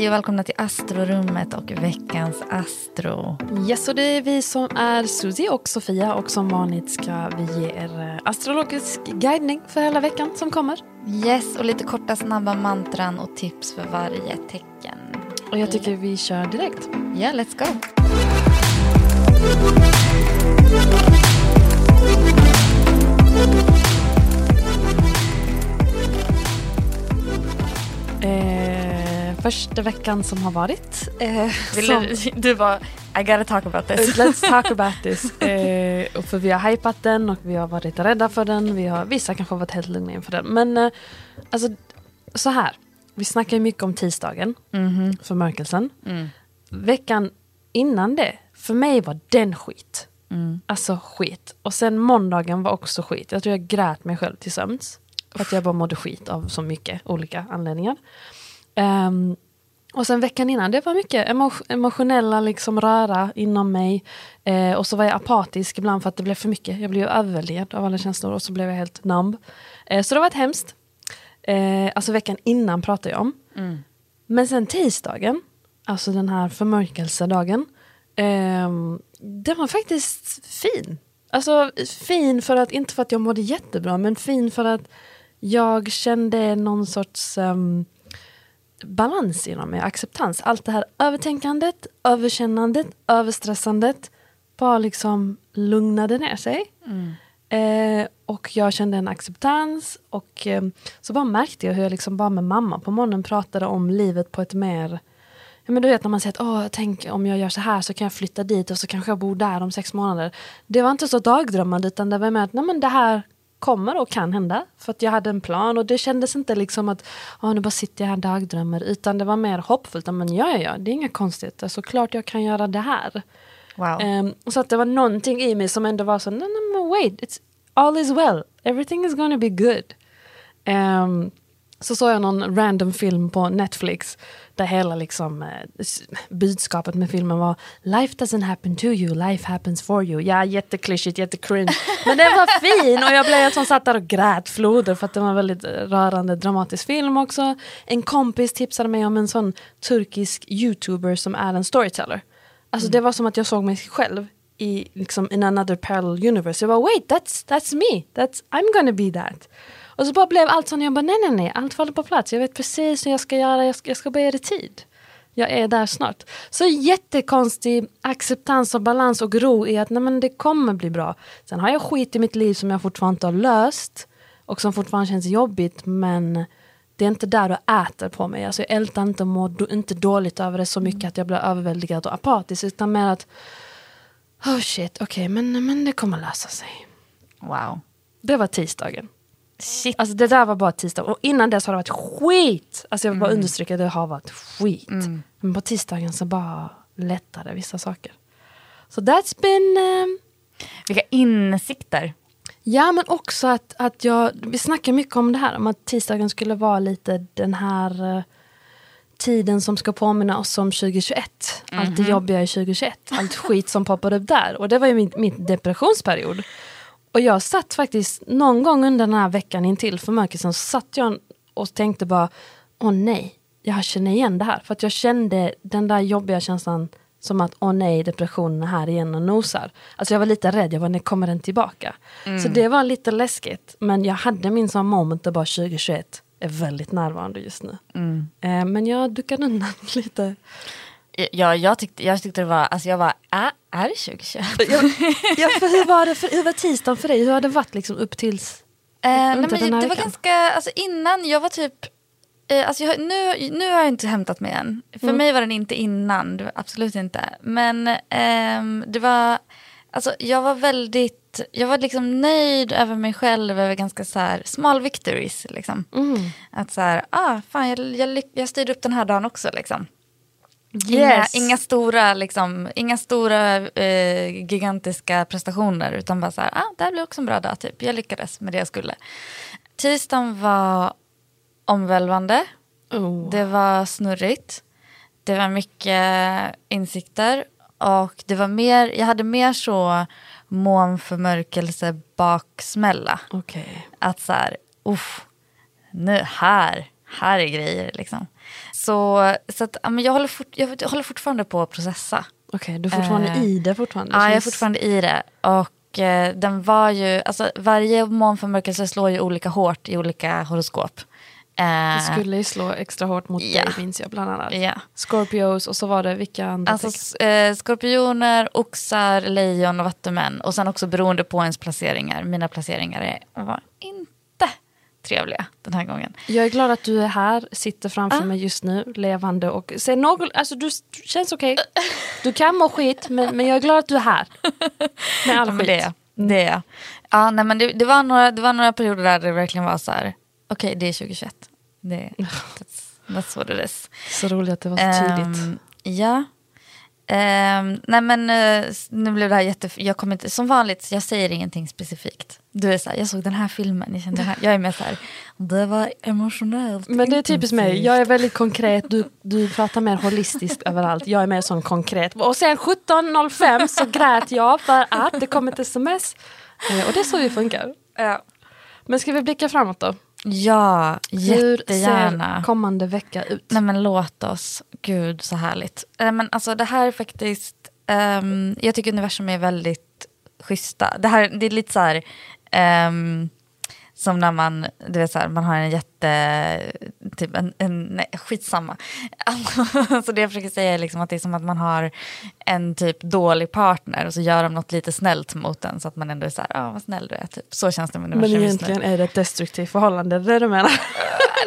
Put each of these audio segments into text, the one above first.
Hej och välkomna till Astrorummet och veckans Astro. Yes, och det är vi som är Susie och Sofia och som vanligt ska vi ge er eh, astrologisk guidning för hela veckan som kommer. Yes, och lite korta snabba mantran och tips för varje tecken. Och jag tycker vi kör direkt. Ja, yeah, let's go. Första veckan som har varit. Eh, som, du, bara, I gotta talk about this. Let's talk about this. Eh, och för vi har hypat den och vi har varit rädda för den. Vi har, vissa kanske har varit helt lugna inför den. Men eh, alltså, så här. Vi snackar ju mycket om tisdagen, Mhm. förmörkelsen. Mm. Veckan innan det, för mig var den skit. Mm. Alltså skit. Och sen måndagen var också skit. Jag tror jag grät mig själv till sömns. För att jag bara mådde skit av så mycket olika anledningar. Ehm, och sen veckan innan, det var mycket emo emotionella liksom röra inom mig. Eh, och så var jag apatisk ibland för att det blev för mycket. Jag blev överväldigad av alla känslor och så blev jag helt numb. Eh, så det var ett hemskt. Eh, alltså veckan innan pratar jag om. Mm. Men sen tisdagen, alltså den här förmörkelsedagen. ehm, den var faktiskt fin. Alltså fin för att, inte för att jag mådde jättebra, men fin för att jag kände någon sorts ehm, balans inom mig, acceptans. Allt det här övertänkandet, överkännandet, överstressandet bara liksom lugnade ner sig. Eh, och jag kände en acceptans och eh, så bara märkte jag hur jag liksom bara med mamma på morgonen pratade om livet på ett mer Ja, men du vet när man säger att Åh, tänk om jag gör så här så kan jag flytta dit och så kanske jag bor där om sex månader. Det var inte så dagdrömmande utan det var mer att nej, men det här kommer och kan hända. För att jag hade en plan och det kändes inte liksom att Åh, nu bara sitter jag här och dagdrömmer. Utan det var mer hoppfullt. Men ja, ja, ja, det är inga konstigheter. Såklart jag kan göra det här. Wow. Ehm, så att det var någonting i mig som ändå var så, nej, nej men wait, it's, all is well, everything is gonna be good. Ehm, så såg jag någon random film på Netflix där hela liksom, eh, budskapet med filmen var Life doesn't happen to you, life happens for you. Ja, jätteklyschigt, jättecringe. Men den var fin och jag blev som satt där och grät floder för att det var en väldigt rörande dramatisk film också. En kompis tipsade mig om en sån turkisk youtuber som är en storyteller. Alltså det var som att jag såg mig själv i liksom in another parallel universe. Jag bara wait, that's, that's me, that's, I'm gonna be that. Och så bara blev allt sånt, jag bara nej nej nej, allt faller på plats. Jag vet precis hur jag ska göra, jag ska, jag ska bara ge det tid. Jag är där snart. Så jättekonstig acceptans och balans och ro i att nej men det kommer bli bra. Sen har jag skit i mitt liv som jag fortfarande inte har löst och som fortfarande känns jobbigt men det är inte där och äter på mig. Alltså jag ältar inte och mår do- inte dåligt över det så mycket att jag blir överväldigad och apatisk utan mer att oh shit, okej men, men det kommer lösa sig. Wow. Det var tisdagen. Shit. Alltså det där var bara tisdag. Och innan dess har det varit skit. Alltså jag vill bara understryka att det har varit skit. Men på tisdagen så bara lättade vissa saker. Så that's been... ehm, Vilka insikter. ja men också att, att jag... Vi snackar mycket om det här. Om att tisdagen skulle vara lite den här eh, tiden som ska påminna oss om 2021. Allt det jobbiga i 2021. Allt skit som poppade upp där. Och det var ju min, min depressionsperiod. Och jag satt faktiskt någon gång under den här veckan intill förmörkelsen så satt jag och tänkte bara åh nej, jag känner igen det här. För att jag kände den där jobbiga känslan som att åh nej, depressionen är här igen och nosar. Alltså jag var lite rädd, jag var när kommer den tillbaka? Så det var lite läskigt. Men jag hade min sån moment där bara 2021 är väldigt närvarande just nu. Eh, men jag duckade undan lite. Ja, jag, tyckte, jag tyckte det var, alltså jag var, är, är det 2021? Ja, för hur, var det för, hur var tisdagen för dig? Hur har det varit liksom upp tills Eh, nej, men det var ganska, alltså innan, jag var typ, eh, alltså jag, nu, nu har jag inte hämtat mig än. För mig var den inte innan, absolut inte. Men ehm, det var, alltså jag var väldigt jag var liksom nöjd över mig själv över ganska så här small victories. Liksom. Mm. Att så här, ah, fan jag, jag, jag styrde upp den här dagen också liksom. Inga, Yes. inga stora, liksom, inga stora eh, gigantiska prestationer utan bara så här, ah, det här blev också en bra dag typ. Jag lyckades med det jag skulle. Tisdagen var omvälvande. Oh. Det var snurrigt. Det var mycket insikter. Och det var mer, jag hade mer så månförmörkelse baksmälla. Okej. Att så här, uff, nu här, här är grejer liksom. Så, så att, men jag, håller fort, jag håller fortfarande på att processa. Okej, du är fortfarande Eh, i det fortfarande? Ja, jag är fortfarande i det. Och eh, den var ju, alltså varje månförmörkelse slår ju olika hårt i olika horoskop. Eh, Det skulle ju slå extra hårt mot Ja. dig minns jag bland annat. ja. Scorpios och så var det vilka andra Alltså eh, skorpioner, oxar, lejon och vattumän. Och sen också beroende på ens placeringar. Mina placeringar är, var inte trevliga den här gången. Jag är glad att du är här, sitter framför Ah. mig just nu, levande och ser något, alltså du känns okej. Du kan må skit, men, men jag är glad att du är här. Med all Ja, skit. det. Det är jag. Ja, nej, men det, det, var några, det var några perioder där det verkligen var så här, okej det är 2021. Det, that's, that's what it is. Så roligt att det var så. Ehm, ja. Ehm, nej men s- nu blev det här jätte... Jag kommer inte, som vanligt, jag säger ingenting specifikt. Du är så här, jag såg den här filmen, jag, kände den här. jag är mer så här, det var emotionellt. Men det är typiskt mig, intensivt." jag är väldigt konkret, du, du pratar mer holistiskt överallt. Jag är mer sån konkret. Och sen 17.05 så grät jag för att det kom ett sms. Eh, Och det är så vi funkar. Ja. Men ska vi blicka framåt då? Ja, Hur jättegärna. ser kommande vecka ut? Nej men låt oss, gud så härligt. Nej, men alltså det här är faktiskt, ehm, jag tycker universum är väldigt schyssta. Det här, det är lite så här, ehm, som när man, du vet så här, man har en jätte, typ en, en nej skitsamma. så det jag försöker säga är liksom att det är som att man har en typ dålig partner och så gör de något lite snällt mot den så att man ändå är så här, ja vad snäll du är, typ. Så känns det med Men egentligen är det ett destruktivt förhållande, det är det du menar?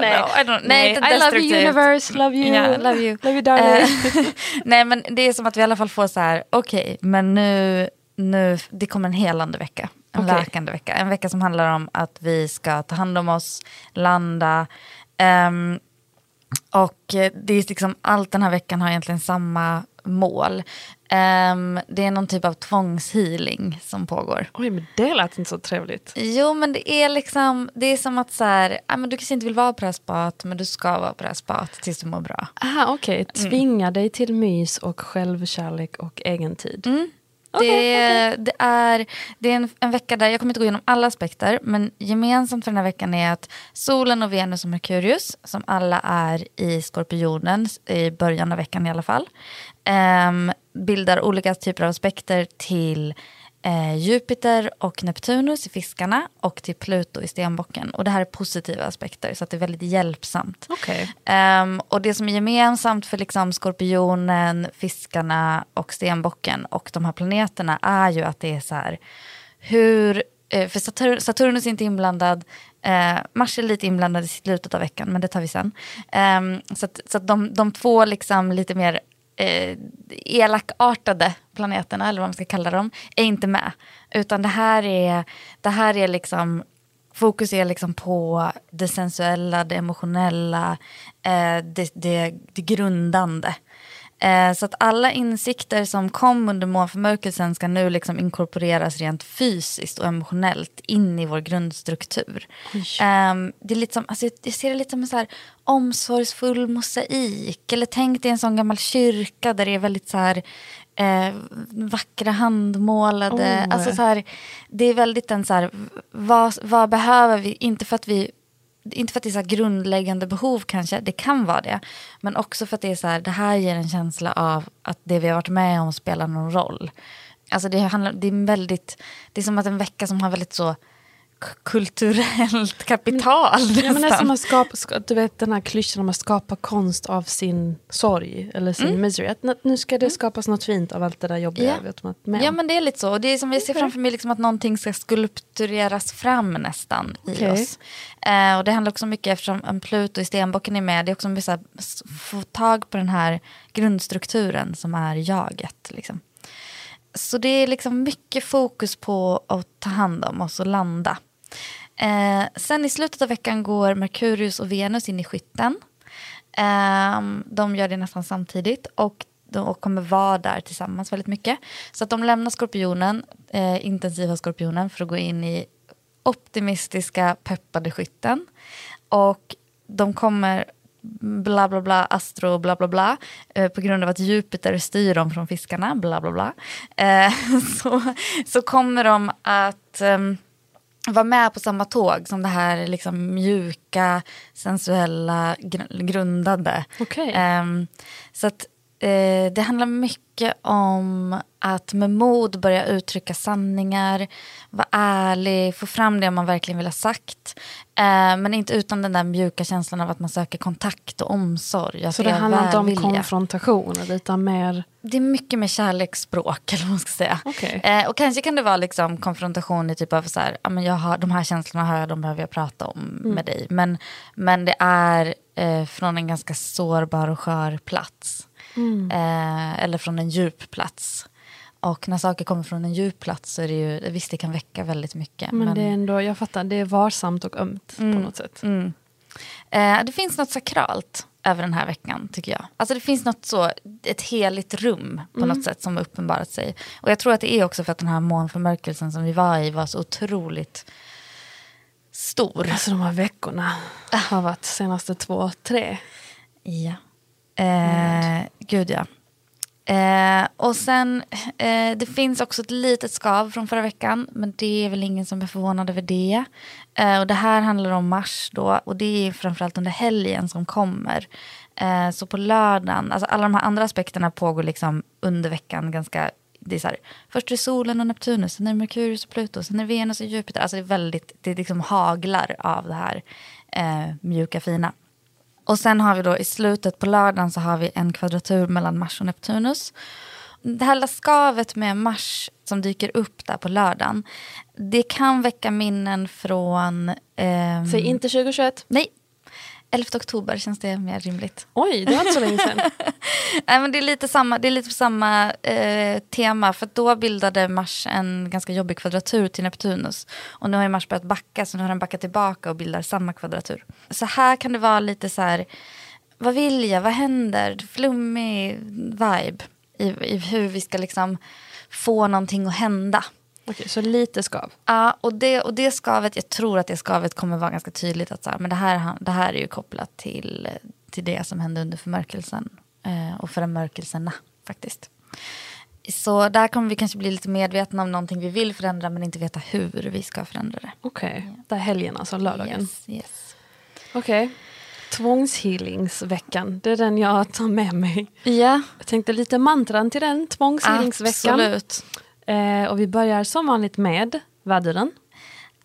Nej, I don't, nej, inte I love you universe, love you, Ja, love you. love you darling. Eh, Nej men det är som att vi i alla fall får så här, okej men nu, nu, det kommer en helande vecka. En Okej. läkande vecka. En vecka som handlar om att vi ska ta hand om oss, landa. ehm, och det är liksom, allt den här veckan har egentligen samma mål. Ehm, det är någon typ av tvångshealing som pågår. Oj, men det lät inte så trevligt. Jo men det är liksom, det är som att så här, ah, men du kanske inte vill vara på det här spat men du ska vara på det här spat tills du mår bra. Aha, okej. Mm. Tvinga dig till mys och självkärlek och egentid. Mm. Det, det är, det är en, en vecka där, jag kommer inte gå igenom alla aspekter, men gemensamt för den här veckan är att solen och Venus och Merkurius, som alla är i skorpionen i början av veckan i alla fall, ehm, bildar olika typer av aspekter till eh, Jupiter och Neptunus i fiskarna och till Pluto i stenbocken. Och det här är positiva aspekter, så det är väldigt hjälpsamt. Okej. Ehm, och det som är gemensamt för liksom skorpionen, fiskarna och stenbocken och de här planeterna är ju att det är så här, hur, eh, för Satur- Saturnus är inte inblandad, eh, Mars är lite inblandad i slutet av veckan, men det tar vi sen. Ehm, så att, så att de, de två liksom lite mer eh, elakartade planeterna, eller vad man ska kalla dem, är inte med. Utan det här är, det här är liksom Fokus är liksom på det sensuella, det emotionella, eh, det, det, det grundande. Eh, så att alla insikter som kom under månförmörkelsen ska nu liksom inkorporeras rent fysiskt och emotionellt in i vår grundstruktur. Ehm, det är lite som, alltså, jag ser det lite som en så här omsorgsfull mosaik. Eller tänk dig en sån gammal kyrka där det är väldigt så här, eh, vackra handmålade. Oh. Alltså så här, det är väldigt en så här, vad, vad behöver vi? Inte för att vi inte för att det är så grundläggande behov kanske, det kan vara det. Men också för att det är så här, det här ger en känsla av att det vi har varit med om spelar någon roll. Alltså det, handlar, det är väldigt, det är som att en vecka som har väldigt så kulturellt kapital. Ja, men det är nästan. som att skapa, ska, du vet den här klyschan om att skapa konst av sin sorg eller sin Mm. misery. Att nu- ska det skapas något fint av allt det där jobbiga Ja. vi varit med Ja men det är lite så. Och det är som jag ser framför mig liksom att någonting ska skulptureras fram nästan i Okej. oss. Eh, och det handlar också mycket eftersom en Pluto i stenbocken är med. Det är också mycket så här, få tag på den här grundstrukturen som är jaget. Liksom. så det är liksom mycket fokus på att ta hand om oss och landa. Eh, sen i slutet av veckan går Merkurius och Venus in i skytten. Eh, de gör det nästan samtidigt och de kommer vara där tillsammans väldigt mycket. Så att de lämnar skorpionen, eh, intensiva skorpionen för att gå in i optimistiska peppade skytten. Och de kommer bla bla bla, astro bla bla bla, eh, på grund av att Jupiter styr dem från fiskarna, bla bla bla, eh, så, så kommer de att eh, vara med på samma tåg som det här liksom mjuka, sensuella, gr grundade. Okay. Ehm, så att eh, det handlar mycket om att med mod börja uttrycka sanningar, vara ärlig, få fram det man verkligen vill ha sagt. Eh, men inte utan den där mjuka känslan av att man söker kontakt och omsorg. Så det handlar inte om konfrontationer utan mer? Det är mycket mer kärleksspråk eller vad man ska säga. Okay. Eh, och kanske kan det vara liksom konfrontation i typ av så här, ja, men jag har, de här känslorna har jag, de behöver jag prata om mm. med dig. Men, men det är eh, från en ganska sårbar och skör plats. Mm. Eh, eller från en djup plats. Och när saker kommer från en djup plats så är det ju, visst det kan väcka väldigt mycket. Men, men... det är ändå, jag fattar, det är varsamt och ömt mm. på något sätt. Mm. Eh, det finns något sakralt över den här veckan tycker jag. Alltså det finns något så, ett heligt rum på mm. något sätt som har uppenbarat sig. Och jag tror att det är också för att den här månförmörkelsen som vi var i var så otroligt stor. Alltså de här veckorna har varit senaste två, tre. Ja. Eh, gud ja. Eh, och sen, eh, det finns också ett litet skav från förra veckan, men det är väl ingen som är förvånad över det. Eh, och det här handlar om mars då, och det är framförallt under helgen som kommer. Eh, så på lördagen, alltså alla de här andra aspekterna pågår liksom under veckan ganska det är så här, först är det solen och Neptunus, sen är det Merkurius och Pluto, sen är det Venus och Jupiter. Alltså det är väldigt, det liksom haglar av det här eh, mjuka fina. Och sen har vi då i slutet på lördagen så har vi en kvadratur mellan Mars och Neptunus. Det här skavet med Mars som dyker upp där på lördagen, det kan väcka minnen från... Ehm... Säg inte 2021. Nej, 11 oktober känns det mer rimligt. Oj, det var inte så länge sedan. Nej, men det är lite samma, det är lite samma eh, tema. För då bildade Mars en ganska jobbig kvadratur till Neptunus. Och nu har Mars börjat backa, så nu har den backat tillbaka och bildar samma kvadratur. Så här kan det vara lite så här, vad vill jag, vad händer? Flummig vibe i, i hur vi ska liksom få någonting att hända. Okej, så lite skav? Ja, och det, och det skavet, jag tror att det skavet kommer vara ganska tydligt att så här, men det här, det här är ju kopplat till, till det som hände under förmörkelsen eh, och förmörkelserna faktiskt. Så där kommer vi kanske bli lite medvetna om någonting vi vill förändra men inte veta hur vi ska förändra det. Okej, okay. ja. där helgen alltså, lördagen? Yes, yes. Okej. Okay. Tvångshealingsveckan, det är den jag tar med mig. Ja. Jag tänkte lite mantran till den, tvångshealingsveckan. Absolut. Eh, och vi börjar som vanligt med väduren.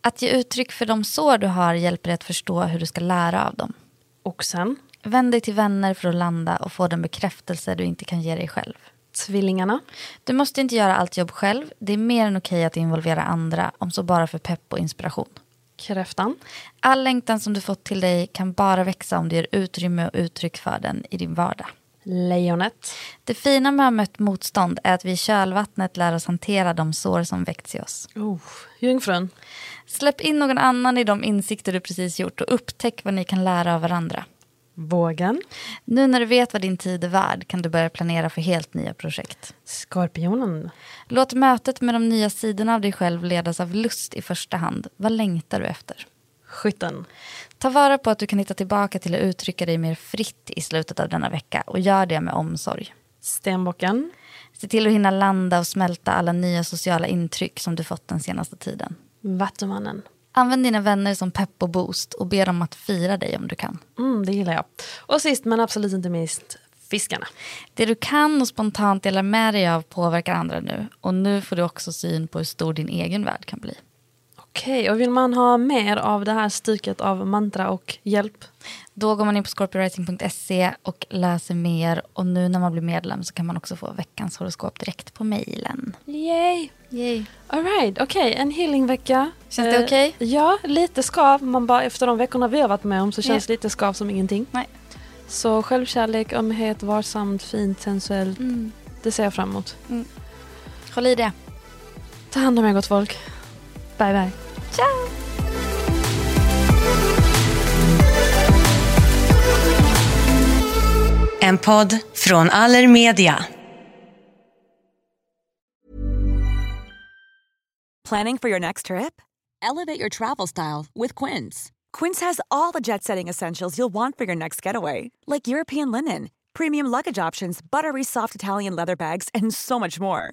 Att ge uttryck för de sår du har hjälper dig att förstå hur du ska lära av dem. Och sen? Vänd dig till vänner för att landa och få den bekräftelse du inte kan ge dig själv. Tvillingarna. Du måste inte göra allt jobb själv. Det är mer än okej att involvera andra, om så bara för pepp och inspiration. Kräftan. All längtan som du fått till dig kan bara växa om du ger utrymme och uttryck för den i din vardag. Lejonet. Det fina med att ha mött motstånd är att vi i kölvattnet lär oss hantera de sår som väckts i oss. Oh, jungfrun. Släpp in någon annan i de insikter du precis gjort och upptäck vad ni kan lära av varandra. Vågen. Nu när du vet vad din tid är värd kan du börja planera för helt nya projekt. Skorpionen. Låt mötet med de nya sidorna av dig själv ledas av lust i första hand. Vad längtar du efter? Skytten. Ta vara på att du kan hitta tillbaka till att uttrycka dig mer fritt i slutet av denna vecka och gör det med omsorg. Stenbocken. Se till att hinna landa och smälta alla nya sociala intryck som du fått den senaste tiden. Vattumannen. Använd dina vänner som pepp och boost och be dem att fira dig om du kan. Mm, det gillar jag. Och sist men absolut inte minst, fiskarna. Det du kan och spontant delar med dig av påverkar andra nu. Och nu får du också syn på hur stor din egen värld kan bli. Okej, och vill man ha mer av det här stycket av mantra och hjälp? Då går man in på scorpiowriting.se och läser mer. Och nu när man blir medlem så kan man också få veckans horoskop direkt på mejlen. Yay! Yay. All right, okej, okay. en healingvecka. Känns det eh, okej? Okay? Ja, lite skav. Man bara, efter de veckorna vi har varit med om så känns yeah. lite skav som ingenting. Nej. Så självkärlek, ömhet, varsamt, fint, sensuellt. Mm. Det ser jag fram emot. Mm. Håll i det. Ta hand om er gott folk. Bye bye. Ciao! En podd från Allermedia. Planning for your next trip? Elevate your travel style with Quince. Quince has all the jet setting essentials you'll want for your next getaway, like European linen, premium luggage options, buttery soft Italian leather bags, and so much more.